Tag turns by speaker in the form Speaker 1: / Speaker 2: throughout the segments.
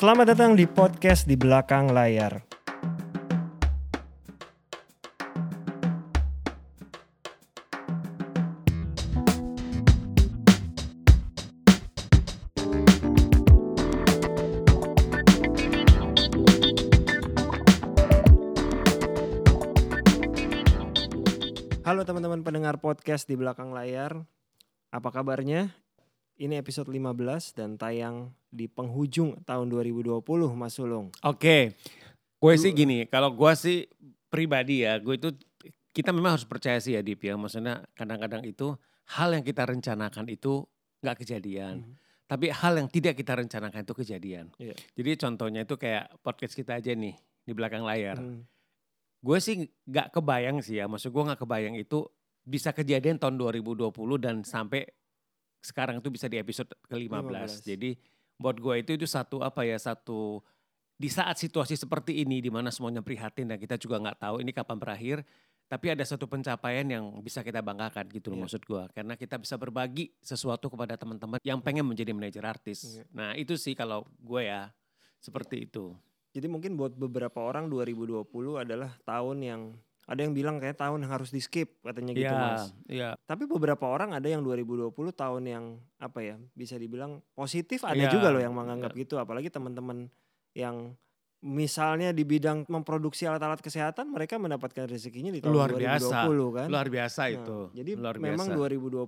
Speaker 1: Selamat datang di podcast di belakang layar. Halo teman-teman pendengar podcast di belakang layar. Apa kabarnya? Ini episode 15 dan tayang di penghujung tahun 2020 Mas Sulung.
Speaker 2: Oke, gue sih gini, kalau gue sih pribadi ya, gue itu kita memang harus percaya sih ya Dip ya, maksudnya kadang-kadang itu hal yang kita rencanakan itu nggak kejadian.
Speaker 1: Mhm.
Speaker 2: Tapi hal yang tidak kita rencanakan itu kejadian.
Speaker 1: Iya.
Speaker 2: Jadi contohnya itu kayak podcast kita aja nih di belakang layar.
Speaker 1: Hmm.
Speaker 2: Gue sih nggak kebayang sih ya, maksud gue nggak kebayang itu bisa kejadian tahun 2020 dan sampai sekarang itu bisa di episode ke-15.
Speaker 1: 15.
Speaker 2: Jadi buat gue itu itu satu apa ya, satu di saat situasi seperti ini di mana semuanya prihatin dan kita juga nggak tahu ini kapan berakhir, tapi ada satu pencapaian yang bisa kita banggakan gitu loh
Speaker 1: Iya.
Speaker 2: maksud gue. Karena kita bisa berbagi sesuatu kepada teman-teman yang pengen menjadi manajer artis.
Speaker 1: Iya.
Speaker 2: Nah itu sih kalau gue ya seperti itu.
Speaker 1: Jadi mungkin buat beberapa orang 2020 adalah tahun yang ada yang bilang kayak tahun yang harus di skip katanya gitu Mas.
Speaker 2: iya.
Speaker 1: Tapi beberapa orang ada yang 2020 tahun yang apa ya bisa dibilang positif ada
Speaker 2: Iya,
Speaker 1: juga loh yang menganggap gitu apalagi teman-teman yang misalnya di bidang memproduksi alat-alat kesehatan mereka mendapatkan rezekinya di tahun
Speaker 2: Luar
Speaker 1: 2020
Speaker 2: biasa,
Speaker 1: kan.
Speaker 2: Luar biasa
Speaker 1: Nah,
Speaker 2: itu.
Speaker 1: Jadi
Speaker 2: luar
Speaker 1: memang
Speaker 2: biasa.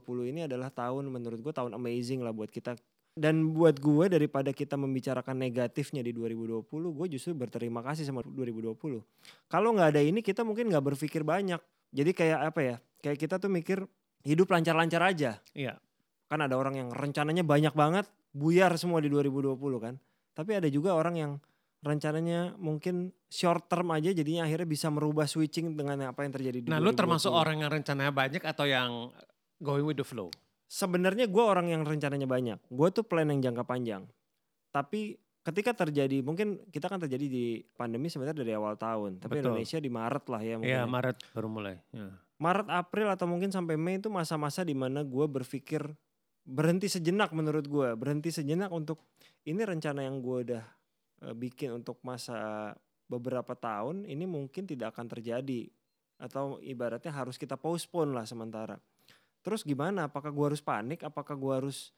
Speaker 1: 2020 ini adalah tahun menurut gue tahun amazing lah buat kita. Dan buat gue daripada kita membicarakan negatifnya di 2020, gue justru berterima kasih sama 2020. Kalau nggak ada ini kita mungkin nggak berpikir banyak. Jadi kayak apa ya? Kayak kita tuh mikir hidup lancar-lancar aja.
Speaker 2: Iya.
Speaker 1: Kan ada orang yang rencananya banyak banget, buyar semua di 2020 kan. Tapi ada juga orang yang rencananya mungkin short term aja jadinya akhirnya bisa merubah switching dengan apa yang terjadi di
Speaker 2: Nah, lu termasuk
Speaker 1: 2020.
Speaker 2: orang yang rencananya banyak atau yang going with the flow?
Speaker 1: Sebenarnya gue orang yang rencananya banyak. Gue tuh plan yang jangka panjang. Tapi ketika terjadi, mungkin kita kan terjadi di pandemi sebenarnya dari awal tahun. Tapi
Speaker 2: Betul.
Speaker 1: Indonesia di Maret lah ya mungkin.
Speaker 2: Iya,
Speaker 1: ya.
Speaker 2: Maret baru mulai. Ya.
Speaker 1: Maret, April atau mungkin sampai Mei itu masa-masa di mana gue berpikir berhenti sejenak menurut gue. Berhenti sejenak untuk ini rencana yang gue udah eh, bikin untuk masa beberapa tahun ini mungkin tidak akan terjadi. Atau ibaratnya harus kita postpone lah sementara. Terus gimana? Apakah gue harus panik? Apakah gue harus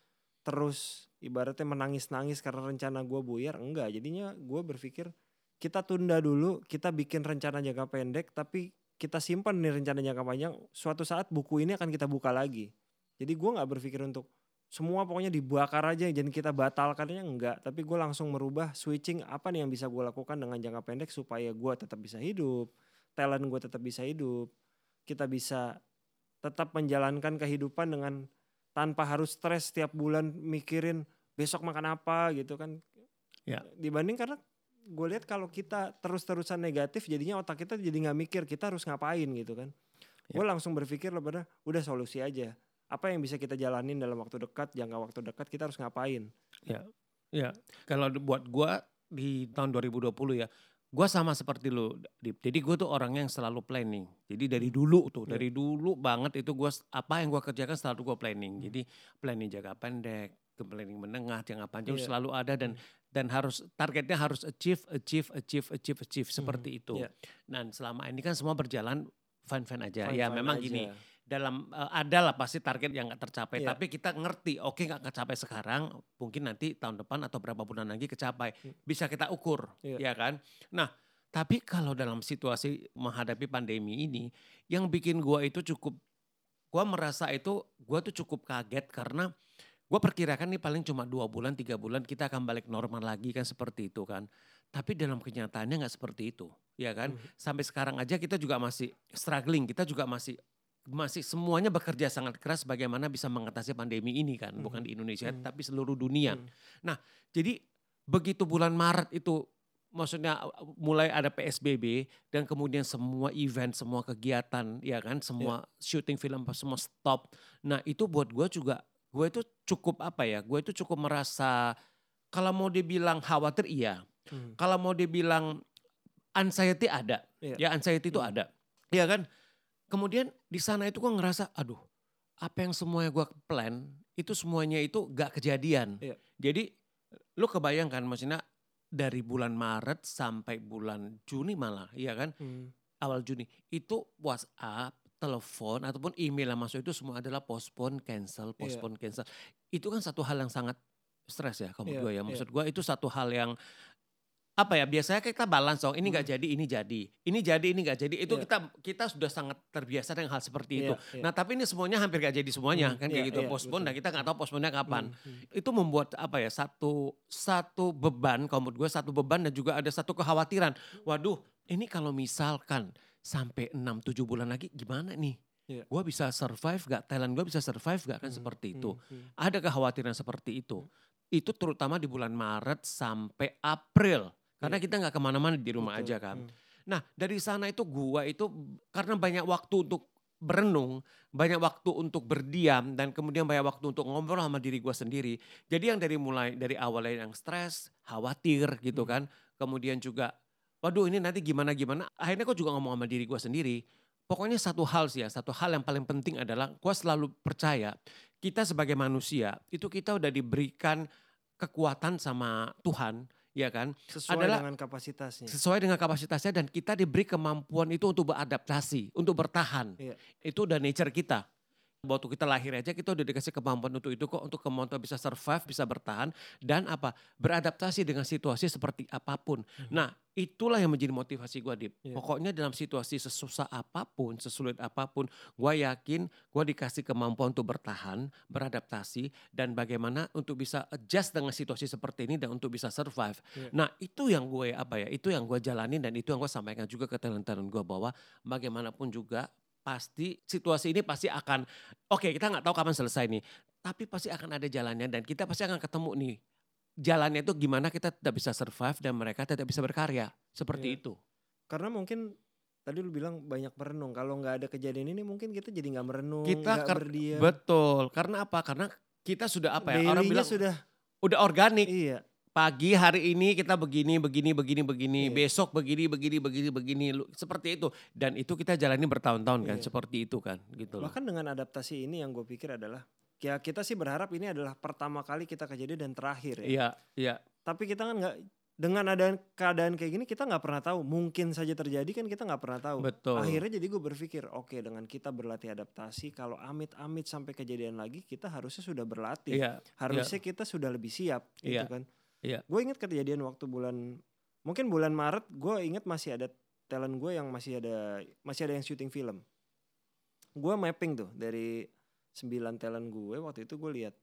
Speaker 1: terus ibaratnya menangis-nangis karena rencana gue buyar? Enggak. Jadinya gue berpikir kita tunda dulu, kita bikin rencana jangka pendek, tapi kita simpan nih rencana jangka panjang. Suatu saat buku ini akan kita buka lagi. Jadi gue nggak berpikir untuk semua pokoknya dibakar aja dan kita batalkannya enggak. Tapi gue langsung merubah switching apa nih yang bisa gue lakukan dengan jangka pendek supaya gue tetap bisa hidup, talent gue tetap bisa hidup, kita bisa tetap menjalankan kehidupan dengan tanpa harus stres setiap bulan mikirin besok makan apa gitu kan.
Speaker 2: Ya.
Speaker 1: Dibanding karena gue lihat kalau kita terus-terusan negatif jadinya otak kita jadi nggak mikir kita harus ngapain gitu kan.
Speaker 2: Ya.
Speaker 1: Gue langsung berpikir loh pada udah solusi aja. Apa yang bisa kita jalanin dalam waktu dekat, jangka waktu dekat kita harus ngapain.
Speaker 2: Ya, kalau di- buat gua di tahun 2020 ya, gua sama seperti lu, Dip. Jadi gua tuh orangnya yang selalu planning. Jadi dari dulu tuh,
Speaker 1: Iya.
Speaker 2: dari dulu banget itu gua apa yang gua kerjakan selalu gua planning. Jadi planning jangka pendek, ke planning menengah, jangka panjang
Speaker 1: Iya.
Speaker 2: selalu ada dan dan harus targetnya harus achieve, achieve, achieve, achieve, achieve seperti itu.
Speaker 1: Iya.
Speaker 2: Dan selama ini kan semua berjalan fine-fine aja. ya
Speaker 1: Fine-fine
Speaker 2: memang
Speaker 1: aja.
Speaker 2: gini, dalam eh, ada lah pasti target yang nggak tercapai
Speaker 1: Iya.
Speaker 2: tapi kita ngerti oke nggak kecapai sekarang mungkin nanti tahun depan atau berapa bulan lagi kecapai
Speaker 1: Hmm.
Speaker 2: bisa kita ukur
Speaker 1: Iya.
Speaker 2: ya kan nah tapi kalau dalam situasi menghadapi pandemi ini yang bikin gua itu cukup gua merasa itu gua tuh cukup kaget karena gua perkirakan nih paling cuma dua bulan tiga bulan kita akan balik normal lagi kan seperti itu kan tapi dalam kenyataannya nggak seperti itu ya kan
Speaker 1: Mhm.
Speaker 2: sampai sekarang aja kita juga masih struggling kita juga masih masih semuanya bekerja sangat keras bagaimana bisa mengatasi pandemi ini kan bukan di Indonesia
Speaker 1: Mhm.
Speaker 2: tapi seluruh dunia
Speaker 1: Hmm.
Speaker 2: Nah, jadi begitu bulan Maret itu maksudnya mulai ada PSBB dan kemudian semua event, semua kegiatan ya kan, semua syuting film semua stop. Nah, itu buat gue juga gue itu cukup apa ya? Gue itu cukup merasa kalau mau dibilang khawatir iya.
Speaker 1: Hmm.
Speaker 2: Kalau mau dibilang anxiety ada.
Speaker 1: Iya.
Speaker 2: Ya anxiety itu
Speaker 1: Hmm.
Speaker 2: ada. Iya kan? Kemudian di sana itu gue ngerasa aduh, apa yang semuanya gue plan itu semuanya itu gak kejadian.
Speaker 1: Iya.
Speaker 2: Jadi lu kebayangkan maksudnya dari bulan Maret sampai bulan Juni malah, ya kan?
Speaker 1: Hmm.
Speaker 2: Awal Juni itu WhatsApp, telepon ataupun email yang masuk itu semua adalah postpone, cancel,
Speaker 1: Iya.
Speaker 2: postpone, cancel. Itu kan satu hal yang sangat stres ya kamu
Speaker 1: Iya,
Speaker 2: gue ya.
Speaker 1: iya.
Speaker 2: Maksud gue itu satu hal yang apa ya biasanya kita balance dong ini nggak jadi ini jadi ini jadi ini nggak jadi itu
Speaker 1: Hmm. Iya.
Speaker 2: kita kita sudah sangat terbiasa dengan hal seperti itu
Speaker 1: Iya, iya.
Speaker 2: nah tapi ini semuanya hampir nggak jadi semuanya
Speaker 1: Hmm,
Speaker 2: kan
Speaker 1: iya,
Speaker 2: kayak gitu
Speaker 1: iya,
Speaker 2: postpone
Speaker 1: betul.
Speaker 2: nah kita nggak tahu postpone-nya kapan
Speaker 1: Hmm, hmm.
Speaker 2: itu membuat apa ya satu satu beban kalau menurut gue satu beban dan juga ada satu kekhawatiran waduh ini kalau misalkan sampai 6-7 bulan lagi gimana nih
Speaker 1: Iya.
Speaker 2: gue bisa survive gak talent gue bisa survive gak kan
Speaker 1: Hmm,
Speaker 2: seperti itu
Speaker 1: hmm, hmm.
Speaker 2: ada kekhawatiran seperti itu itu terutama di bulan Maret sampai April karena kita nggak ke mana-mana di rumah.
Speaker 1: Betul,
Speaker 2: aja kan
Speaker 1: hmm.
Speaker 2: Nah dari sana itu gua itu karena banyak waktu untuk berenung, banyak waktu untuk berdiam dan kemudian banyak waktu untuk ngobrol sama diri gua sendiri. Jadi yang dari mulai dari awalnya yang stres, khawatir gitu
Speaker 1: Hmm.
Speaker 2: kan, kemudian juga, waduh ini nanti gimana gimana. Akhirnya kok juga ngomong sama diri gua sendiri. Pokoknya satu hal sih ya, satu hal yang paling penting adalah gua selalu percaya kita sebagai manusia itu kita udah diberikan kekuatan sama Tuhan, ya kan?
Speaker 1: Sesuai
Speaker 2: adalah-
Speaker 1: dengan kapasitasnya.
Speaker 2: sesuai dengan kapasitasnya dan kita diberi kemampuan itu untuk beradaptasi, untuk bertahan.
Speaker 1: Iya.
Speaker 2: Itu udah nature kita. Waktu kita lahir aja kita udah dikasih kemampuan untuk itu kok, untuk kemampuan bisa survive, bisa bertahan dan apa? Beradaptasi dengan situasi seperti apa pun. Nah, itulah yang menjadi motivasi gue, Dip.
Speaker 1: Iya.
Speaker 2: Pokoknya dalam situasi sesusah apa pun, sesulit apa pun, gue yakin gue dikasih kemampuan untuk bertahan, beradaptasi dan bagaimana untuk bisa adjust dengan situasi seperti ini dan untuk bisa survive.
Speaker 1: Iya.
Speaker 2: Nah, itu yang gue apa ya? Itu yang gue jalanin dan itu yang gue sampaikan juga ke talent-talent gue bahwa bagaimanapun juga pasti situasi ini pasti akan oke kita nggak tahu kapan selesai nih tapi pasti akan ada jalannya dan kita pasti akan ketemu nih jalannya itu gimana kita tidak bisa survive dan mereka tidak bisa berkarya seperti
Speaker 1: Iya.
Speaker 2: itu
Speaker 1: Karena mungkin tadi lu bilang banyak merenung. Kalau nggak ada kejadian ini mungkin kita jadi nggak merenung,
Speaker 2: Kita ker-
Speaker 1: berdiam.
Speaker 2: betul karena apa karena kita sudah apa ya orang bilang
Speaker 1: sudah
Speaker 2: udah organik
Speaker 1: iya.
Speaker 2: Pagi hari ini kita begini begini begini begini
Speaker 1: Iya.
Speaker 2: besok begini begini begini begini seperti itu dan itu kita jalani bertahun-tahun kan
Speaker 1: Iya.
Speaker 2: seperti itu kan gitu loh.
Speaker 1: Bahkan dengan adaptasi ini yang gue pikir adalah ya kita sih berharap ini adalah pertama kali kita kejadian dan terakhir ya.
Speaker 2: Iya, iya.
Speaker 1: Tapi kita kan nggak dengan ada keadaan kayak gini kita nggak pernah tahu. Mungkin saja terjadi kan kita nggak pernah tahu.
Speaker 2: Betul.
Speaker 1: Akhirnya jadi gue berpikir oke dengan kita berlatih adaptasi kalau amit-amit sampai kejadian lagi kita harusnya sudah berlatih.
Speaker 2: Iya,
Speaker 1: Harusnya kita sudah lebih siap gitu
Speaker 2: Iya.
Speaker 1: kan.
Speaker 2: Iya.
Speaker 1: Gue inget kejadian waktu bulan mungkin bulan Maret gue inget masih ada talent gue yang masih ada masih ada yang syuting film. Gue mapping tuh dari sembilan talent gue waktu itu gue lihat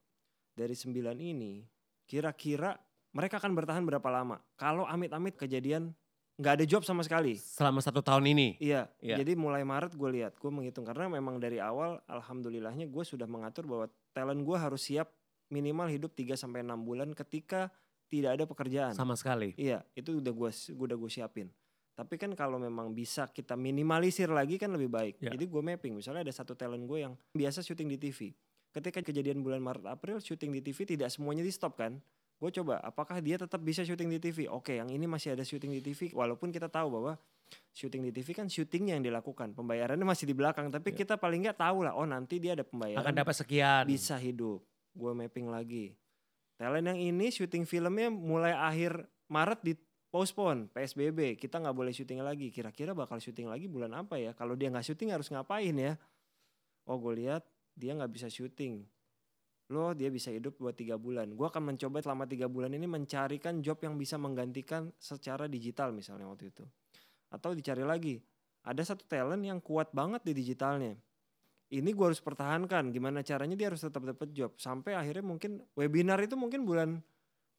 Speaker 1: dari sembilan ini kira-kira mereka akan bertahan berapa lama? Kalau amit-amit kejadian nggak ada job sama sekali.
Speaker 2: selama satu tahun ini.
Speaker 1: Iya,
Speaker 2: Iya.
Speaker 1: jadi mulai Maret gue lihat, gue menghitung karena memang dari awal alhamdulillahnya gue sudah mengatur bahwa talent gue harus siap minimal hidup 3 sampai 6 bulan ketika tidak ada pekerjaan.
Speaker 2: Sama sekali.
Speaker 1: Iya, itu udah gue udah gue siapin. Tapi kan kalau memang bisa kita minimalisir lagi kan lebih baik.
Speaker 2: Ya.
Speaker 1: Jadi gue mapping, misalnya ada satu talent gue yang biasa syuting di TV. Ketika kejadian bulan Maret April syuting di TV tidak semuanya di stop kan. Gue coba apakah dia tetap bisa syuting di TV. Oke, yang ini masih ada syuting di TV walaupun kita tahu bahwa syuting di TV kan syutingnya yang dilakukan. Pembayarannya masih di belakang, tapi
Speaker 2: Ya.
Speaker 1: kita paling nggak tahu lah oh nanti dia ada pembayaran
Speaker 2: Akan dapat sekian.
Speaker 1: bisa hidup. Gue mapping lagi. Talent yang ini syuting filmnya mulai akhir Maret di postpone PSBB. Kita nggak boleh syuting lagi. Kira-kira bakal syuting lagi bulan apa ya? Kalau dia nggak syuting harus ngapain ya? Oh gue lihat dia nggak bisa syuting. Loh dia bisa hidup buat tiga bulan. Gue akan mencoba selama tiga bulan ini mencarikan job yang bisa menggantikan secara digital misalnya waktu itu. Atau dicari lagi. Ada satu talent yang kuat banget di digitalnya ini gue harus pertahankan gimana caranya dia harus tetap dapat job sampai akhirnya mungkin webinar itu mungkin bulan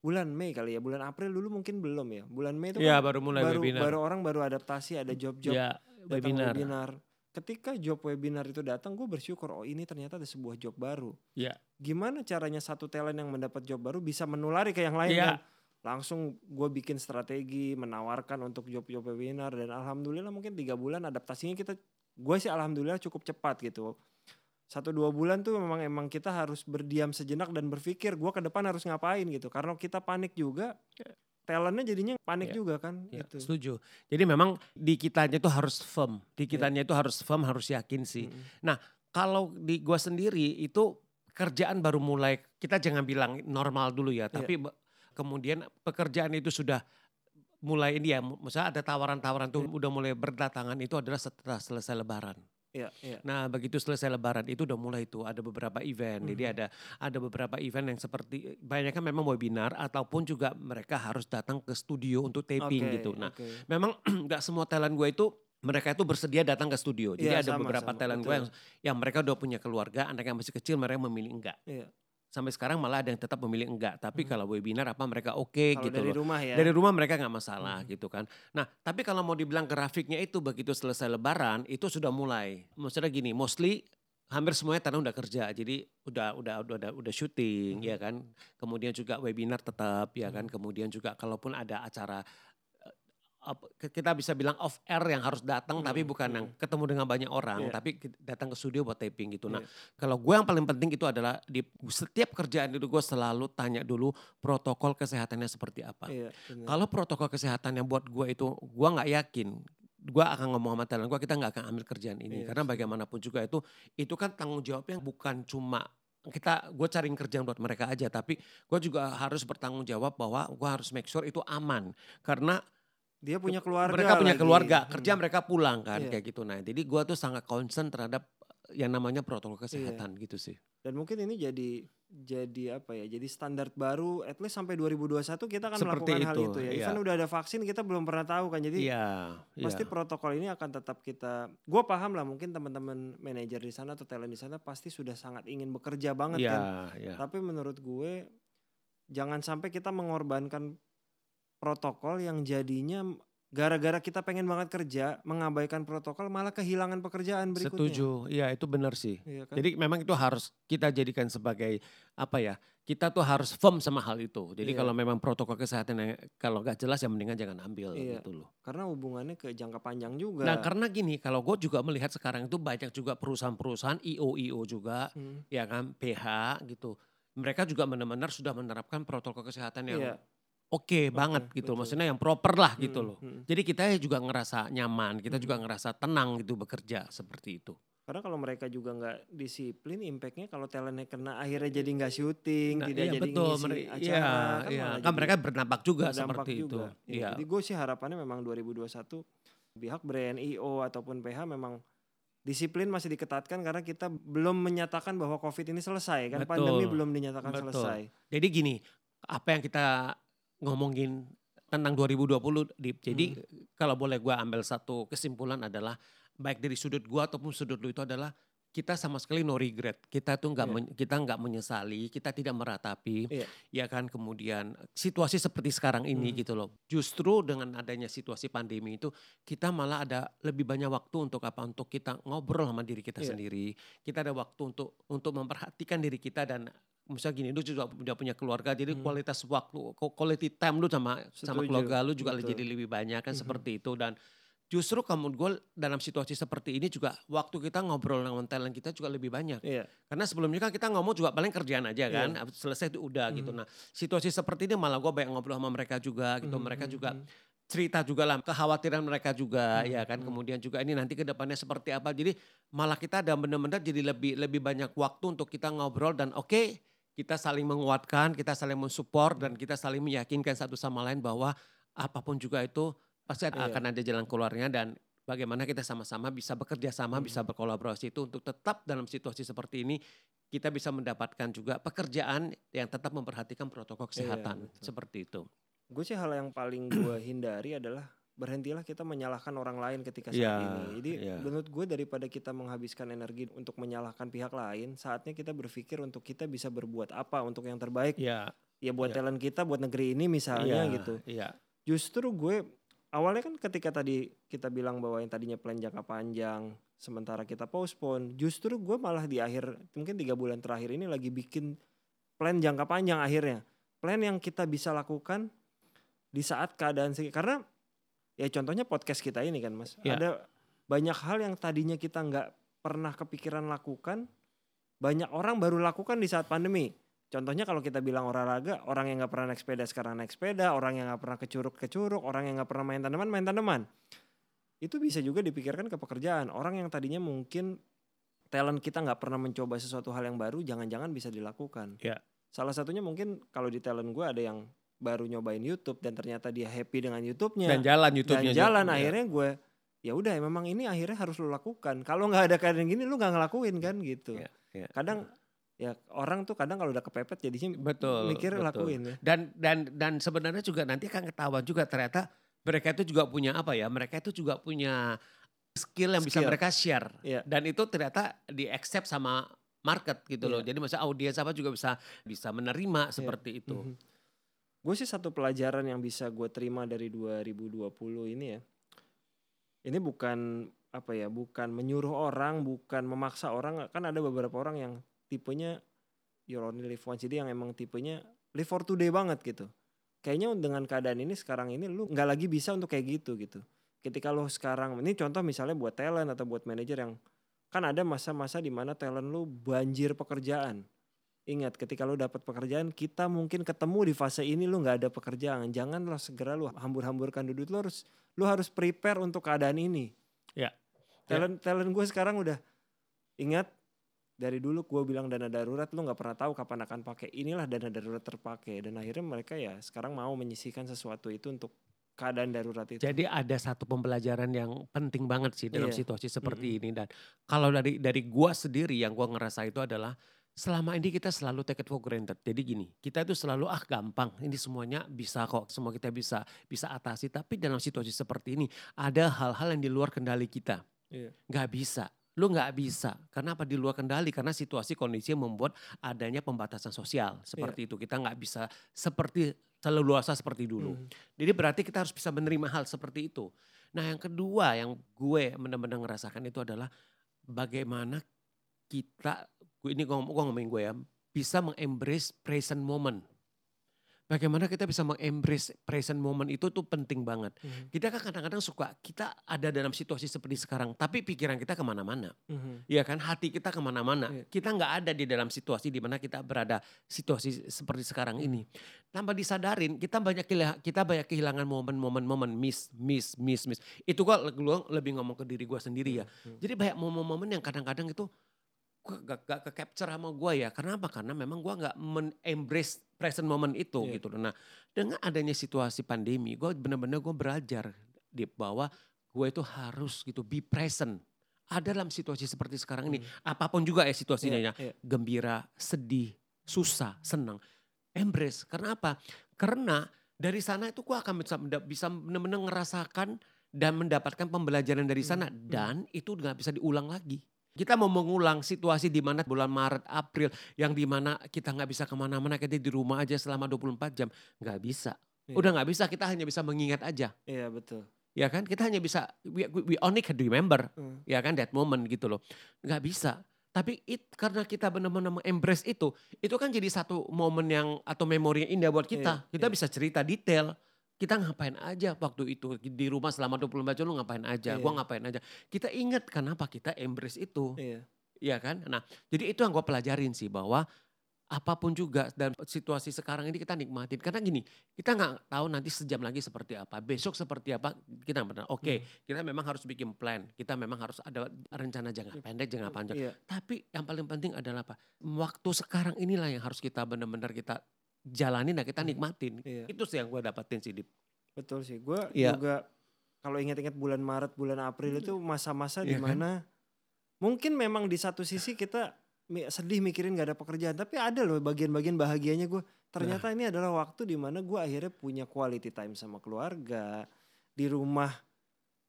Speaker 1: bulan Mei kali ya bulan April dulu mungkin belum ya bulan Mei itu
Speaker 2: Iya,
Speaker 1: kan
Speaker 2: baru mulai
Speaker 1: baru,
Speaker 2: webinar.
Speaker 1: baru orang baru adaptasi ada job-job
Speaker 2: ya, webinar.
Speaker 1: webinar ketika job webinar itu datang gue bersyukur oh ini ternyata ada sebuah job baru
Speaker 2: Iya.
Speaker 1: gimana caranya satu talent yang mendapat job baru bisa menulari ke yang lain kan langsung gue bikin strategi menawarkan untuk job-job webinar dan alhamdulillah mungkin tiga bulan adaptasinya kita gue sih alhamdulillah cukup cepat gitu satu dua bulan tuh memang emang kita harus berdiam sejenak dan berpikir gue ke depan harus ngapain gitu karena kita panik juga talentnya jadinya panik
Speaker 2: Iya.
Speaker 1: juga kan
Speaker 2: Ya,
Speaker 1: gitu
Speaker 2: setuju. Jadi memang di kitanya itu harus firm. Di kitanya itu harus firm, harus yakin sih.
Speaker 1: Mm-mm.
Speaker 2: Kalau di gua sendiri itu kerjaan baru mulai, kita jangan bilang normal dulu ya, tapi be- kemudian pekerjaan itu sudah mulai ini ya, misalnya ada tawaran-tawaran tuh udah mulai berdatangan itu adalah setelah selesai lebaran.
Speaker 1: Iya, iya.
Speaker 2: Nah begitu selesai lebaran itu udah mulai tuh ada beberapa event. Jadi
Speaker 1: Mhm.
Speaker 2: ada ada beberapa event yang seperti banyak kan memang webinar ataupun juga mereka harus datang ke studio untuk taping
Speaker 1: Oke,
Speaker 2: gitu. Nah
Speaker 1: oke.
Speaker 2: memang nggak semua talent gue itu mereka itu bersedia datang ke studio. Jadi
Speaker 1: Iya,
Speaker 2: ada
Speaker 1: sama,
Speaker 2: beberapa
Speaker 1: sama,
Speaker 2: talent gue yang, yang mereka udah punya keluarga, anak yang masih kecil mereka memilih enggak.
Speaker 1: Iya.
Speaker 2: Sampai sekarang malah ada yang tetap memilih enggak. Tapi
Speaker 1: Hmm.
Speaker 2: kalau webinar apa mereka oke
Speaker 1: Kalau
Speaker 2: gitu
Speaker 1: dari
Speaker 2: loh.
Speaker 1: rumah ya.
Speaker 2: Dari rumah mereka nggak masalah
Speaker 1: Hmm.
Speaker 2: gitu kan. Nah tapi kalau mau dibilang grafiknya itu begitu selesai lebaran itu sudah mulai. Maksudnya gini, mostly hampir semuanya tanah udah kerja. Jadi udah udah udah udah, udah syuting
Speaker 1: Hmm.
Speaker 2: ya kan. Kemudian juga webinar tetap ya kan.
Speaker 1: Hmm.
Speaker 2: Kemudian juga kalaupun ada acara kita bisa bilang off air yang harus datang tapi
Speaker 1: Hmm,
Speaker 2: bukan
Speaker 1: hmm.
Speaker 2: yang ketemu dengan banyak orang
Speaker 1: Iya.
Speaker 2: tapi datang ke studio buat taping gitu. Nah,
Speaker 1: Iya.
Speaker 2: kalau gue yang paling penting itu adalah di setiap kerjaan itu gue selalu tanya dulu protokol kesehatannya seperti apa.
Speaker 1: Iya, benar.
Speaker 2: Kalau protokol kesehatan yang buat gue itu gue nggak yakin gue akan ngomong sama talent gue kita nggak akan ambil kerjaan ini
Speaker 1: Iya,
Speaker 2: karena bagaimanapun juga itu itu kan tanggung jawabnya bukan cuma kita gue cari kerjaan buat mereka aja tapi gue juga harus bertanggung jawab bahwa gue harus make sure itu aman karena
Speaker 1: Dia punya keluarga
Speaker 2: mereka punya
Speaker 1: lagi.
Speaker 2: keluarga
Speaker 1: Hmm.
Speaker 2: kerja mereka pulang kan
Speaker 1: Iya.
Speaker 2: kayak gitu nah jadi gue tuh sangat concern terhadap yang namanya protokol
Speaker 1: Iya.
Speaker 2: kesehatan gitu sih
Speaker 1: Dan mungkin ini jadi jadi apa ya? Jadi standar baru at least sampai 2021 kita akan
Speaker 2: Seperti
Speaker 1: melakukan hal
Speaker 2: itu,
Speaker 1: itu ya.
Speaker 2: iya.
Speaker 1: Even udah ada vaksin kita belum pernah tahu kan. Jadi
Speaker 2: iya
Speaker 1: pasti
Speaker 2: iya.
Speaker 1: protokol ini akan tetap kita gue paham lah mungkin teman-teman manajer di sana atau talent di sana pasti sudah sangat ingin bekerja banget
Speaker 2: Iya,
Speaker 1: kan.
Speaker 2: iya.
Speaker 1: Tapi menurut gue jangan sampai kita mengorbankan protokol yang jadinya gara-gara kita pengen banget kerja mengabaikan protokol malah kehilangan pekerjaan berikutnya.
Speaker 2: Setuju, iya itu benar sih.
Speaker 1: Iya kan?
Speaker 2: Jadi memang itu harus kita jadikan sebagai apa ya? Kita tuh harus firm sama hal itu. Jadi
Speaker 1: Iya.
Speaker 2: kalau memang protokol kesehatan yang kalau nggak jelas ya mendingan jangan ambil
Speaker 1: Iya.
Speaker 2: gitu loh.
Speaker 1: Karena hubungannya ke jangka panjang juga.
Speaker 2: Nah karena gini, kalau gue juga melihat sekarang itu banyak juga perusahaan-perusahaan IO-IO juga,
Speaker 1: Hmm,
Speaker 2: ya kan PH gitu. Mereka juga benar-benar sudah menerapkan protokol kesehatan yang
Speaker 1: iya.
Speaker 2: Oke banget gitu.
Speaker 1: betul.
Speaker 2: Maksudnya yang proper lah gitu
Speaker 1: Hmm,
Speaker 2: loh.
Speaker 1: hmm.
Speaker 2: Jadi kita juga ngerasa nyaman, kita
Speaker 1: Hmm.
Speaker 2: juga ngerasa tenang gitu bekerja seperti itu.
Speaker 1: Karena kalau mereka juga nggak disiplin, impactnya kalau talentnya kena akhirnya jadi nggak syuting,
Speaker 2: Nah,
Speaker 1: tidak
Speaker 2: iya,
Speaker 1: jadi
Speaker 2: betul.
Speaker 1: ngisi
Speaker 2: Mere-
Speaker 1: acara,
Speaker 2: iya,
Speaker 1: kan
Speaker 2: iya. Kan mereka berdampak juga
Speaker 1: berdampak
Speaker 2: seperti itu.
Speaker 1: juga. Iya,
Speaker 2: Iya.
Speaker 1: Jadi gue sih harapannya memang 2021 pihak brand IO ataupun PH memang disiplin masih diketatkan karena kita belum menyatakan bahwa COVID ini selesai kan
Speaker 2: Betul,
Speaker 1: pandemi belum dinyatakan
Speaker 2: betul.
Speaker 1: selesai.
Speaker 2: Jadi gini, apa yang kita ngomongin tentang 2020, Dip. Jadi
Speaker 1: Hmm.
Speaker 2: kalau boleh gua ambil satu kesimpulan adalah baik dari sudut gua ataupun sudut lu itu adalah kita sama sekali no regret. Kita tuh nggak
Speaker 1: Iya.
Speaker 2: men- kita nggak menyesali, kita tidak meratapi.
Speaker 1: Iya.
Speaker 2: Ya kan kemudian situasi seperti sekarang ini
Speaker 1: Hmm.
Speaker 2: gitu loh. Justru dengan adanya situasi pandemi itu kita malah ada lebih banyak waktu untuk apa? Untuk kita ngobrol sama diri kita
Speaker 1: Iya.
Speaker 2: sendiri. Kita ada waktu untuk untuk memperhatikan diri kita dan misalnya gini, lu juga udah punya keluarga, jadi
Speaker 1: Hmm.
Speaker 2: kualitas waktu, quality time lu sama sama
Speaker 1: Setuju,
Speaker 2: keluarga lu juga
Speaker 1: betul.
Speaker 2: jadi lebih banyak kan
Speaker 1: Mhm.
Speaker 2: seperti itu dan justru kamu gue dalam situasi seperti ini juga waktu kita ngobrol dengan talent kita juga lebih banyak
Speaker 1: Iya.
Speaker 2: karena sebelumnya kan kita ngomong juga paling kerjaan aja kan
Speaker 1: Iya.
Speaker 2: selesai itu udah gitu
Speaker 1: Mhm.
Speaker 2: nah situasi seperti ini malah gue banyak ngobrol sama mereka juga gitu
Speaker 1: Mhm,
Speaker 2: mereka
Speaker 1: mhm,
Speaker 2: juga
Speaker 1: mhm.
Speaker 2: cerita juga lah kekhawatiran mereka juga
Speaker 1: Hmm,
Speaker 2: ya kan
Speaker 1: hmm.
Speaker 2: kemudian juga ini nanti ke depannya seperti apa jadi malah kita ada benar-benar jadi lebih lebih banyak waktu untuk kita ngobrol dan oke kita saling menguatkan kita saling mensupport dan kita saling meyakinkan satu sama lain bahwa apa pun juga itu pasti
Speaker 1: Iya.
Speaker 2: akan ada jalan keluarnya dan bagaimana kita sama-sama bisa bekerja sama
Speaker 1: Hmm.
Speaker 2: bisa berkolaborasi itu untuk tetap dalam situasi seperti ini kita bisa mendapatkan juga pekerjaan yang tetap memperhatikan protokol
Speaker 1: Iya,
Speaker 2: kesehatan
Speaker 1: betul.
Speaker 2: seperti itu.
Speaker 1: Gue sih hal yang paling gue hindari adalah berhentilah kita menyalahkan orang lain ketika saat
Speaker 2: Iya,
Speaker 1: ini. Jadi
Speaker 2: iya.
Speaker 1: menurut gue daripada kita menghabiskan energi untuk menyalahkan pihak lain, saatnya kita berpikir untuk kita bisa berbuat apa untuk yang terbaik.
Speaker 2: Iya,
Speaker 1: Ya buat
Speaker 2: iya.
Speaker 1: talent kita, buat negeri ini misalnya
Speaker 2: iya,
Speaker 1: gitu.
Speaker 2: Iya.
Speaker 1: Justru gue awalnya kan ketika tadi kita bilang bahwa yang tadinya plan jangka panjang, sementara kita postpone, justru gue malah di akhir mungkin tiga bulan terakhir ini lagi bikin plan jangka panjang akhirnya. Plan yang kita bisa lakukan di saat keadaan sih karena ya contohnya podcast kita ini kan mas.
Speaker 2: Ya.
Speaker 1: ada banyak hal yang tadinya kita nggak pernah kepikiran lakukan banyak orang baru lakukan di saat pandemi. Contohnya kalau kita bilang olahraga orang yang nggak pernah naik sepeda sekarang naik sepeda orang yang nggak pernah ke curug ke curug orang yang nggak pernah main tanaman main tanaman. Itu bisa juga dipikirkan ke pekerjaan. Orang yang tadinya mungkin talent kita nggak pernah mencoba sesuatu hal yang baru jangan-jangan bisa dilakukan.
Speaker 2: Ya.
Speaker 1: salah satunya mungkin kalau di talent gue ada yang baru nyobain YouTube dan ternyata dia happy dengan YouTube-nya
Speaker 2: Dan jalan
Speaker 1: dan
Speaker 2: YouTube-nya.
Speaker 1: jalan
Speaker 2: juga.
Speaker 1: akhirnya gue ya udah memang ini akhirnya harus lo lakukan kalau nggak ada keadaan gini lu nggak ngelakuin kan gitu
Speaker 2: Iya, iya.
Speaker 1: kadang ya orang tuh kadang kalau udah kepepet jadinya
Speaker 2: Betul,
Speaker 1: mikir
Speaker 2: betul.
Speaker 1: lakuin ya
Speaker 2: Dan dan dan sebenarnya juga nanti akan ketahuan juga ternyata mereka itu juga punya apa ya? Mereka itu juga punya skill yang bisa
Speaker 1: Skill.
Speaker 2: mereka share.
Speaker 1: Iya.
Speaker 2: Dan itu ternyata di accept sama market gitu loh.
Speaker 1: Iya.
Speaker 2: Jadi masa audiens apa juga bisa bisa menerima seperti itu.
Speaker 1: Gue sih satu pelajaran yang bisa gue terima dari 2020 ini ya. Ini bukan apa ya, bukan menyuruh orang, bukan memaksa orang. Kan ada beberapa orang yang tipenya you only live once. Jadi yang emang tipenya live for today banget gitu. Kayaknya dengan keadaan ini sekarang ini lu nggak lagi bisa untuk kayak gitu gitu. Ketika lo sekarang, ini contoh misalnya buat talent atau buat manajer yang kan ada masa-masa di mana talent lu banjir pekerjaan. Ingat ketika lu dapat pekerjaan kita mungkin ketemu di fase ini lu nggak ada pekerjaan. Jangan lo segera lu hambur-hamburkan duit lu harus lu harus prepare untuk keadaan ini.
Speaker 2: Ya.
Speaker 1: Talent talent gue sekarang udah ingat dari dulu gue bilang dana darurat lu nggak pernah tahu kapan akan pakai inilah dana darurat terpakai dan akhirnya mereka ya sekarang mau menyisihkan sesuatu itu untuk keadaan darurat itu.
Speaker 2: Jadi ada satu pembelajaran yang penting banget sih dalam
Speaker 1: Iya.
Speaker 2: situasi seperti ini dan kalau dari dari gua sendiri yang gua ngerasa itu adalah selama ini kita selalu take it for granted. Jadi gini, kita itu selalu ah gampang, ini semuanya bisa kok, semua kita bisa bisa atasi. Tapi dalam situasi seperti ini ada hal-hal yang di luar kendali kita.
Speaker 1: Iya.
Speaker 2: Nggak bisa. Lu nggak bisa. Karena apa? Di luar kendali. Karena situasi kondisi yang membuat adanya pembatasan sosial. Seperti itu. Kita nggak bisa seperti leluasa seperti dulu.
Speaker 1: Hmm.
Speaker 2: Jadi berarti kita harus bisa menerima hal seperti itu. Nah yang kedua yang gue benar-benar ngerasakan itu adalah bagaimana kita, gue ini gue, ngomong- gue ngomongin gue ya, bisa mengembrace present moment. Bagaimana kita bisa mengembrace present moment itu tuh penting banget.
Speaker 1: Mhm.
Speaker 2: Kita kan kadang-kadang suka, kita ada dalam situasi seperti sekarang, tapi pikiran kita ke mana-mana.
Speaker 1: Mhm.
Speaker 2: Iya kan, hati kita ke mana-mana.
Speaker 1: Iya.
Speaker 2: Kita nggak ada di dalam situasi di mana kita berada situasi seperti sekarang ini. Tanpa disadarin, kita banyak kita banyak kehilangan momen-momen, momen miss, miss, miss, miss. Itu gua lebih ngomong ke diri gue sendiri ya.
Speaker 1: Hmm.
Speaker 2: Jadi banyak momen-momen yang kadang-kadang itu gak, gak ke capture sama gue ya. Karena apa? Karena memang gue nggak men-embrace present moment itu
Speaker 1: Iya.
Speaker 2: gitu. Nah dengan adanya situasi pandemi, gue benar-benar gue belajar di bahwa gue itu harus gitu be present. Ada dalam situasi seperti sekarang ini, apa pun juga ya situasinya
Speaker 1: Iya,
Speaker 2: ya,
Speaker 1: iya.
Speaker 2: gembira, sedih, susah, senang, embrace. Karena apa? Karena dari sana itu gue akan bisa bisa benar-benar ngerasakan dan mendapatkan pembelajaran dari sana
Speaker 1: Hmm, hmm.
Speaker 2: dan itu nggak bisa diulang lagi. Kita mau mengulang situasi di mana bulan Maret, April yang di mana kita nggak bisa ke mana-mana, kita di rumah aja selama 24 jam, nggak bisa.
Speaker 1: Iya.
Speaker 2: Udah nggak bisa, kita hanya bisa mengingat aja,
Speaker 1: Iya betul.
Speaker 2: ya kan? Kita hanya bisa we, we only can remember,
Speaker 1: Hmm.
Speaker 2: ya kan? That moment gitu loh, nggak bisa. Tapi it, karena kita benar-benar embrace itu, itu kan jadi satu momen yang atau memori yang indah buat kita.
Speaker 1: Iya,
Speaker 2: kita
Speaker 1: iya.
Speaker 2: bisa cerita detail. Kita ngapain aja waktu itu di rumah selama 24 jam lu ngapain aja,
Speaker 1: Iya.
Speaker 2: gua ngapain aja. Kita ingat kenapa kita embrace itu.
Speaker 1: Iya.
Speaker 2: Iya kan? Nah, jadi itu yang gue pelajarin sih bahwa apa pun juga dan situasi sekarang ini kita nikmatin karena gini kita nggak tahu nanti sejam lagi seperti apa besok seperti apa kita benar oke
Speaker 1: Hmm.
Speaker 2: kita memang harus bikin plan kita memang harus ada rencana jangka pendek jangka panjang
Speaker 1: Iya.
Speaker 2: tapi yang paling penting adalah apa waktu sekarang inilah yang harus kita benar-benar kita jalanin dan kita
Speaker 1: Hmm.
Speaker 2: nikmatin
Speaker 1: Iya.
Speaker 2: itu sih yang gue dapetin sih Dip.
Speaker 1: Betul sih. Gue
Speaker 2: Iya.
Speaker 1: juga kalau ingat-ingat bulan Maret, bulan April itu masa-masa
Speaker 2: Iya
Speaker 1: di
Speaker 2: kan?
Speaker 1: mana mungkin memang di satu sisi kita sedih mikirin gak ada pekerjaan, tapi ada loh bagian-bagian bahagianya gue. Ternyata ini adalah waktu di mana gue akhirnya punya quality time sama keluarga di rumah.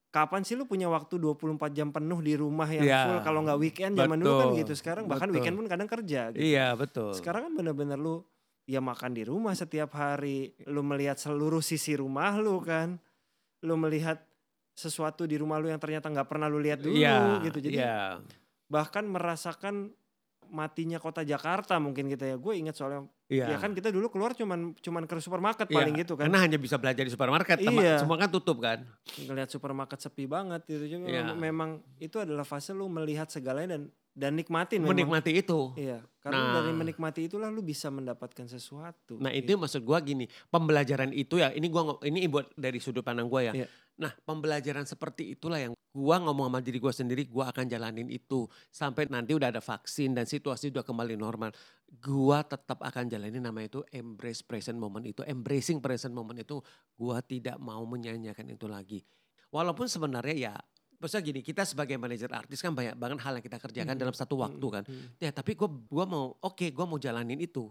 Speaker 1: Kapan sih lu punya waktu 24 jam penuh di rumah yang
Speaker 2: Iya.
Speaker 1: full kalau nggak weekend zaman dulu kan
Speaker 2: Betul,
Speaker 1: gitu. Sekarang bahkan
Speaker 2: betul.
Speaker 1: weekend pun kadang kerja gitu.
Speaker 2: iya betul
Speaker 1: Sekarang kan bener-bener lu ya makan di rumah setiap hari. Lu melihat seluruh sisi rumah lu kan. Lu melihat sesuatu di rumah lu yang ternyata nggak pernah lu lihat dulu
Speaker 2: Iya,
Speaker 1: gitu. Jadi
Speaker 2: iya.
Speaker 1: bahkan merasakan matinya kota Jakarta mungkin kita ya. Gue ingat soalnya
Speaker 2: iya.
Speaker 1: ya kan kita dulu keluar cuman cuman ke supermarket
Speaker 2: Iya,
Speaker 1: paling gitu kan.
Speaker 2: Karena hanya bisa belajar di supermarket,
Speaker 1: Iya.
Speaker 2: semua kan tutup kan.
Speaker 1: Ngelihat supermarket sepi banget gitu. Jadi
Speaker 2: Iya.
Speaker 1: memang itu adalah fase lu melihat segalanya dan dan nikmatin memang.
Speaker 2: menikmati itu.
Speaker 1: Iya, karena dari
Speaker 2: Nah.
Speaker 1: menikmati itulah lu bisa mendapatkan sesuatu.
Speaker 2: Nah
Speaker 1: gitu.
Speaker 2: itu maksud gua gini, pembelajaran itu ya ini gua ini buat dari sudut pandang gua ya.
Speaker 1: Iya.
Speaker 2: Nah pembelajaran seperti itulah yang gua ngomong sama diri gua sendiri, gua akan jalanin itu sampai nanti udah ada vaksin dan situasi udah kembali normal. Gua tetap akan jalanin nama itu embrace present moment itu, embracing present moment itu gua tidak mau menyanyiakan itu lagi. Walaupun sebenarnya ya Maksudnya gini, kita sebagai manajer artis kan banyak banget hal yang kita kerjakan
Speaker 1: Mm-mm.
Speaker 2: dalam satu waktu kan.
Speaker 1: Mm-mm.
Speaker 2: Ya tapi gue gua mau oke gue mau jalanin itu.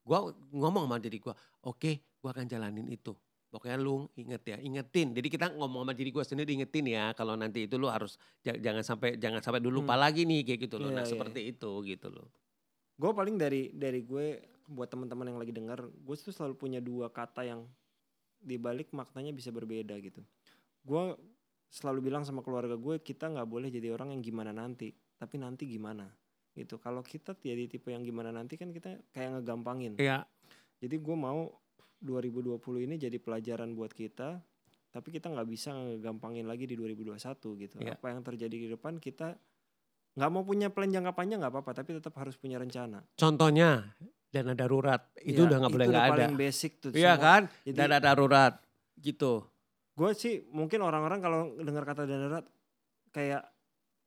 Speaker 2: Gue ngomong sama diri gue oke gue akan jalanin itu. Pokoknya lu inget ya ingetin. Jadi kita ngomong sama diri gue sendiri ingetin ya kalau nanti itu lu harus ja- jangan sampai jangan sampai dulu lupa
Speaker 1: Hmm.
Speaker 2: lagi nih kayak gitu loh.
Speaker 1: Iya,
Speaker 2: nah
Speaker 1: iya,
Speaker 2: seperti itu gitu loh.
Speaker 1: Gue paling dari dari gue buat teman-teman yang lagi dengar, gue tuh selalu punya dua kata yang dibalik maknanya bisa berbeda gitu. Gue selalu bilang sama keluarga gue kita nggak boleh jadi orang yang gimana nanti, tapi nanti gimana gitu. Kalau kita jadi tipe yang gimana nanti kan kita kayak ngegampangin.
Speaker 2: Iya
Speaker 1: Jadi gue mau 2020 ini jadi pelajaran buat kita, tapi kita nggak bisa ngegampangin lagi di 2021 gitu.
Speaker 2: Iya.
Speaker 1: Apa yang terjadi di depan kita nggak mau punya plan jangka panjang nggak apa-apa, tapi tetap harus punya rencana.
Speaker 2: contohnya dana darurat itu
Speaker 1: Ya,
Speaker 2: udah nggak boleh nggak ada.
Speaker 1: paling basic tuh.
Speaker 2: Iya kan
Speaker 1: Jadi
Speaker 2: dana darurat gitu.
Speaker 1: Gue sih mungkin orang-orang kalau dengar kata darurat kayak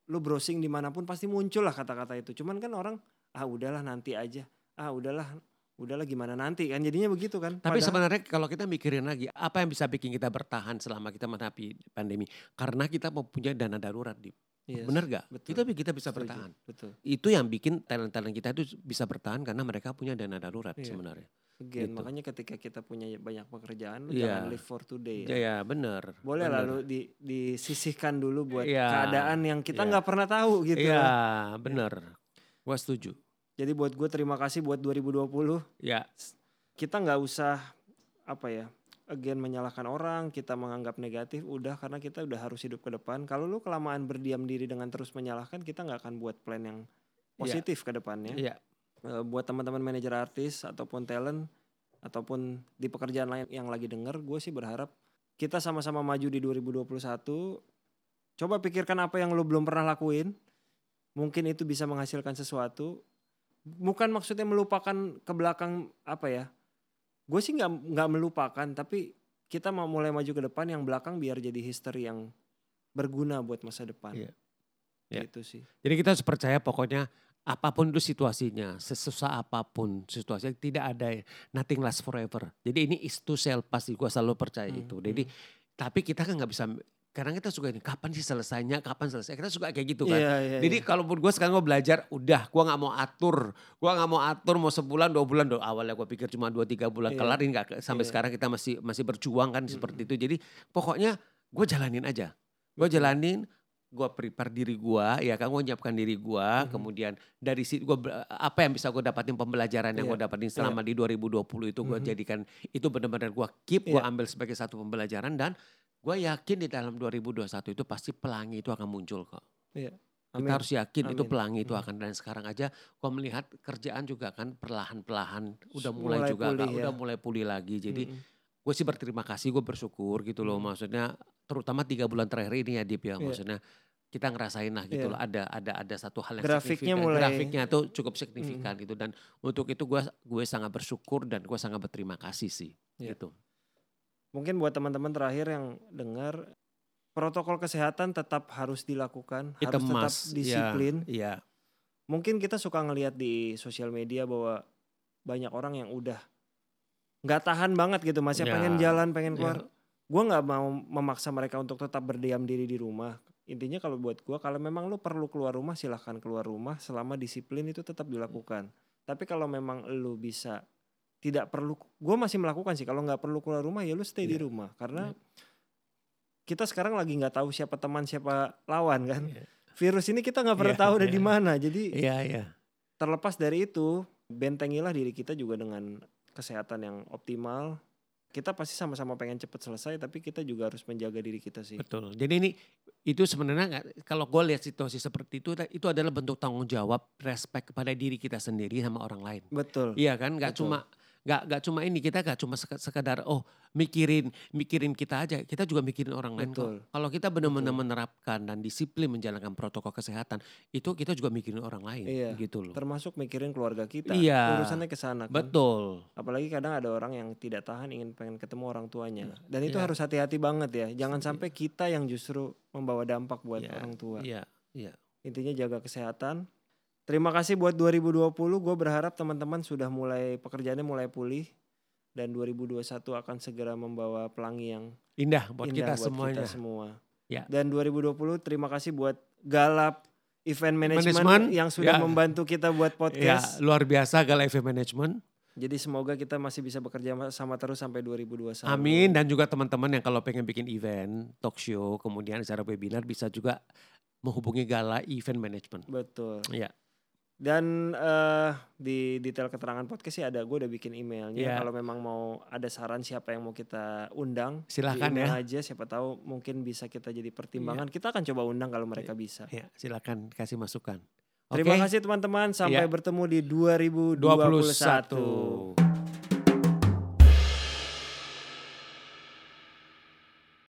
Speaker 1: lu browsing di mana pun pasti muncul lah kata-kata itu. Cuman kan orang ah udahlah nanti aja, ah udahlah udahlah gimana nanti kan jadinya begitu kan.
Speaker 2: Tapi
Speaker 1: Padahal-
Speaker 2: sebenarnya kalau kita mikirin lagi, apa yang bisa bikin kita bertahan selama kita menghadapi pandemi? Karena kita mempunyai dana darurat, Dip.
Speaker 1: Yes,
Speaker 2: Bener gak?
Speaker 1: betul.
Speaker 2: Kita kita bisa
Speaker 1: Setuju,
Speaker 2: bertahan.
Speaker 1: Betul.
Speaker 2: Itu yang bikin talent-talent kita itu bisa bertahan karena mereka punya dana darurat
Speaker 1: Iya.
Speaker 2: sebenarnya.
Speaker 1: Again,
Speaker 2: Gitu.
Speaker 1: makanya ketika kita punya banyak pekerjaan, lu
Speaker 2: Iya.
Speaker 1: jangan live for today
Speaker 2: Ya,
Speaker 1: ya.
Speaker 2: ya bener.
Speaker 1: Boleh
Speaker 2: bener.
Speaker 1: lalu di, disisihkan dulu buat
Speaker 2: Iya.
Speaker 1: keadaan yang kita
Speaker 2: Iya.
Speaker 1: nggak pernah tahu gitu.
Speaker 2: Iya,
Speaker 1: lah.
Speaker 2: bener. Gua setuju.
Speaker 1: Jadi buat gue terima kasih buat 2020.
Speaker 2: Ya,
Speaker 1: Kita nggak usah apa ya, again menyalahkan orang, kita menganggap negatif, udah karena kita udah harus hidup ke depan. Kalau lu kelamaan berdiam diri dengan terus menyalahkan, kita nggak akan buat plan yang positif ke depannya.
Speaker 2: iya.
Speaker 1: Eh, buat teman-teman manajer artis ataupun talent ataupun di pekerjaan lain yang lagi denger, gue sih berharap kita sama-sama maju di 2021. Coba pikirkan apa yang lo belum pernah lakuin. Mungkin itu bisa menghasilkan sesuatu. Bukan maksudnya melupakan ke belakang apa ya. Gue sih nggak nggak melupakan, tapi kita mau mulai maju ke depan yang belakang biar jadi history yang berguna buat masa depan.
Speaker 2: Iya. Iya.
Speaker 1: Gitu sih.
Speaker 2: Jadi kita harus percaya pokoknya apa pun itu situasinya, sesusah apa pun situasinya tidak ada nothing lasts forever. Jadi ini is to sell pasti gue selalu percaya
Speaker 1: Hmm,
Speaker 2: itu. Jadi tapi kita kan nggak bisa karena kita suka ini kapan sih selesainya, kapan selesai. Kita suka kayak gitu kan.
Speaker 1: Iya, iya,
Speaker 2: Jadi
Speaker 1: iya.
Speaker 2: kalaupun gue sekarang gue belajar, udah gue nggak mau atur, gue nggak mau atur mau sebulan dua bulan. Do, awalnya gue pikir cuma dua tiga bulan
Speaker 1: Iya.
Speaker 2: kelar ini nggak sampai
Speaker 1: Iya.
Speaker 2: sekarang kita masih masih berjuang kan seperti itu. Jadi pokoknya gue jalanin aja, gue jalanin, gue prepare diri gue, ya kan gue nyiapkan diri gue,
Speaker 1: Mhm.
Speaker 2: kemudian dari situ gue apa yang bisa gue dapatin pembelajaran yang
Speaker 1: Iya.
Speaker 2: gue dapatin selama di 2020 itu gue
Speaker 1: Mhm.
Speaker 2: jadikan itu benar-benar gue keep, gue
Speaker 1: Iya.
Speaker 2: ambil sebagai satu pembelajaran dan gue yakin di dalam 2021 itu pasti pelangi itu akan muncul kok. Kita
Speaker 1: Amin.
Speaker 2: harus yakin itu
Speaker 1: Amin.
Speaker 2: pelangi itu
Speaker 1: Hmm.
Speaker 2: akan dan sekarang aja kau melihat kerjaan juga kan perlahan-perlahan udah mulai,
Speaker 1: Mulai
Speaker 2: juga
Speaker 1: pulih
Speaker 2: Kak,
Speaker 1: ya.
Speaker 2: udah mulai pulih lagi. Jadi
Speaker 1: Mm-mm.
Speaker 2: gue sih berterima kasih, gue bersyukur gitu loh.
Speaker 1: Hmm.
Speaker 2: Maksudnya terutama tiga bulan terakhir ini ya Dip ya.
Speaker 1: Iya.
Speaker 2: Maksudnya kita ngerasain lah gitu
Speaker 1: Iya.
Speaker 2: loh. Ada ada ada satu hal yang
Speaker 1: Grafiknya
Speaker 2: signifikan.
Speaker 1: mulai-
Speaker 2: Grafiknya tuh cukup signifikan gitu dan untuk itu gue gue sangat bersyukur dan gue sangat berterima kasih sih.
Speaker 1: Iya.
Speaker 2: Gitu.
Speaker 1: Mungkin buat teman-teman terakhir yang dengar protokol kesehatan tetap harus dilakukan,
Speaker 2: Itu
Speaker 1: harus tetap
Speaker 2: emas. Iya,
Speaker 1: disiplin.
Speaker 2: Iya.
Speaker 1: Mungkin kita suka ngelihat di sosial media bahwa banyak orang yang udah nggak tahan banget gitu, masih
Speaker 2: Ya,
Speaker 1: pengen jalan, pengen
Speaker 2: ya.
Speaker 1: keluar. Gua nggak mau memaksa mereka untuk tetap berdiam diri di rumah. Intinya kalau buat gua kalau memang lu perlu keluar rumah silahkan keluar rumah selama disiplin itu tetap dilakukan. Tapi kalau memang lu bisa tidak perlu, gua masih melakukan sih. Kalau nggak perlu keluar rumah ya lu stay di
Speaker 2: Iya.
Speaker 1: rumah karena kita sekarang lagi nggak tahu siapa teman siapa lawan kan.
Speaker 2: Iya.
Speaker 1: Virus ini kita nggak pernah
Speaker 2: Iya,
Speaker 1: tahu ada
Speaker 2: iya.
Speaker 1: di mana. Jadi
Speaker 2: Iya, iya.
Speaker 1: terlepas dari itu bentengilah diri kita juga dengan kesehatan yang optimal. Kita pasti sama-sama pengen cepet selesai, tapi kita juga harus menjaga diri kita sih.
Speaker 2: Betul. Jadi ini itu sebenarnya kalau gue lihat situasi seperti itu itu adalah bentuk tanggung jawab respect kepada diri kita sendiri sama orang lain.
Speaker 1: Betul.
Speaker 2: Iya kan, nggak
Speaker 1: Betul.
Speaker 2: cuma Gak, gak cuma ini kita gak cuma sek- sekadar oh mikirin mikirin kita aja, kita juga mikirin orang lain
Speaker 1: Betul.
Speaker 2: kok. Kalau kita benar-benar menerapkan dan disiplin menjalankan protokol kesehatan, itu kita juga mikirin orang lain
Speaker 1: Iya.
Speaker 2: gitu loh.
Speaker 1: Termasuk mikirin keluarga kita.
Speaker 2: Iya.
Speaker 1: Urusannya ke sana kan.
Speaker 2: Betul.
Speaker 1: Apalagi kadang ada orang yang tidak tahan ingin pengen ketemu orang tuanya. Dan itu
Speaker 2: Iya.
Speaker 1: harus hati-hati banget ya. Jangan sampai kita yang justru membawa dampak buat
Speaker 2: Iya,
Speaker 1: orang tua.
Speaker 2: Iya, iya.
Speaker 1: Intinya jaga kesehatan. Terima kasih buat 2020. Gue berharap teman-teman sudah mulai pekerjaannya mulai pulih dan 2021 akan segera membawa pelangi yang
Speaker 2: Indah buat
Speaker 1: indah
Speaker 2: kita
Speaker 1: buat
Speaker 2: semuanya.
Speaker 1: kita semua.
Speaker 2: Ya.
Speaker 1: Dan 2020 terima kasih buat Galap Event Management,
Speaker 2: Management,
Speaker 1: yang sudah
Speaker 2: ya.
Speaker 1: membantu kita buat
Speaker 2: Ya,
Speaker 1: podcast.
Speaker 2: luar biasa Gala Event Management.
Speaker 1: Jadi semoga kita masih bisa bekerja sama terus sampai 2021.
Speaker 2: Amin dan juga teman-teman yang kalau pengen bikin event, talk show, kemudian acara webinar bisa juga menghubungi Gala Event Management.
Speaker 1: Betul.
Speaker 2: Iya.
Speaker 1: Dan eh, di detail keterangan podcast sih ada gue udah bikin emailnya.
Speaker 2: Iya.
Speaker 1: Kalau memang mau ada saran siapa yang mau kita undang,
Speaker 2: Silakan ya.
Speaker 1: aja. Siapa tahu mungkin bisa kita jadi pertimbangan. Kita akan coba undang kalau mereka bisa.
Speaker 2: Ya, silakan kasih masukan.
Speaker 1: Terima kasih teman-teman. Sampai
Speaker 2: Iya.
Speaker 1: bertemu di 2021.
Speaker 2: 21.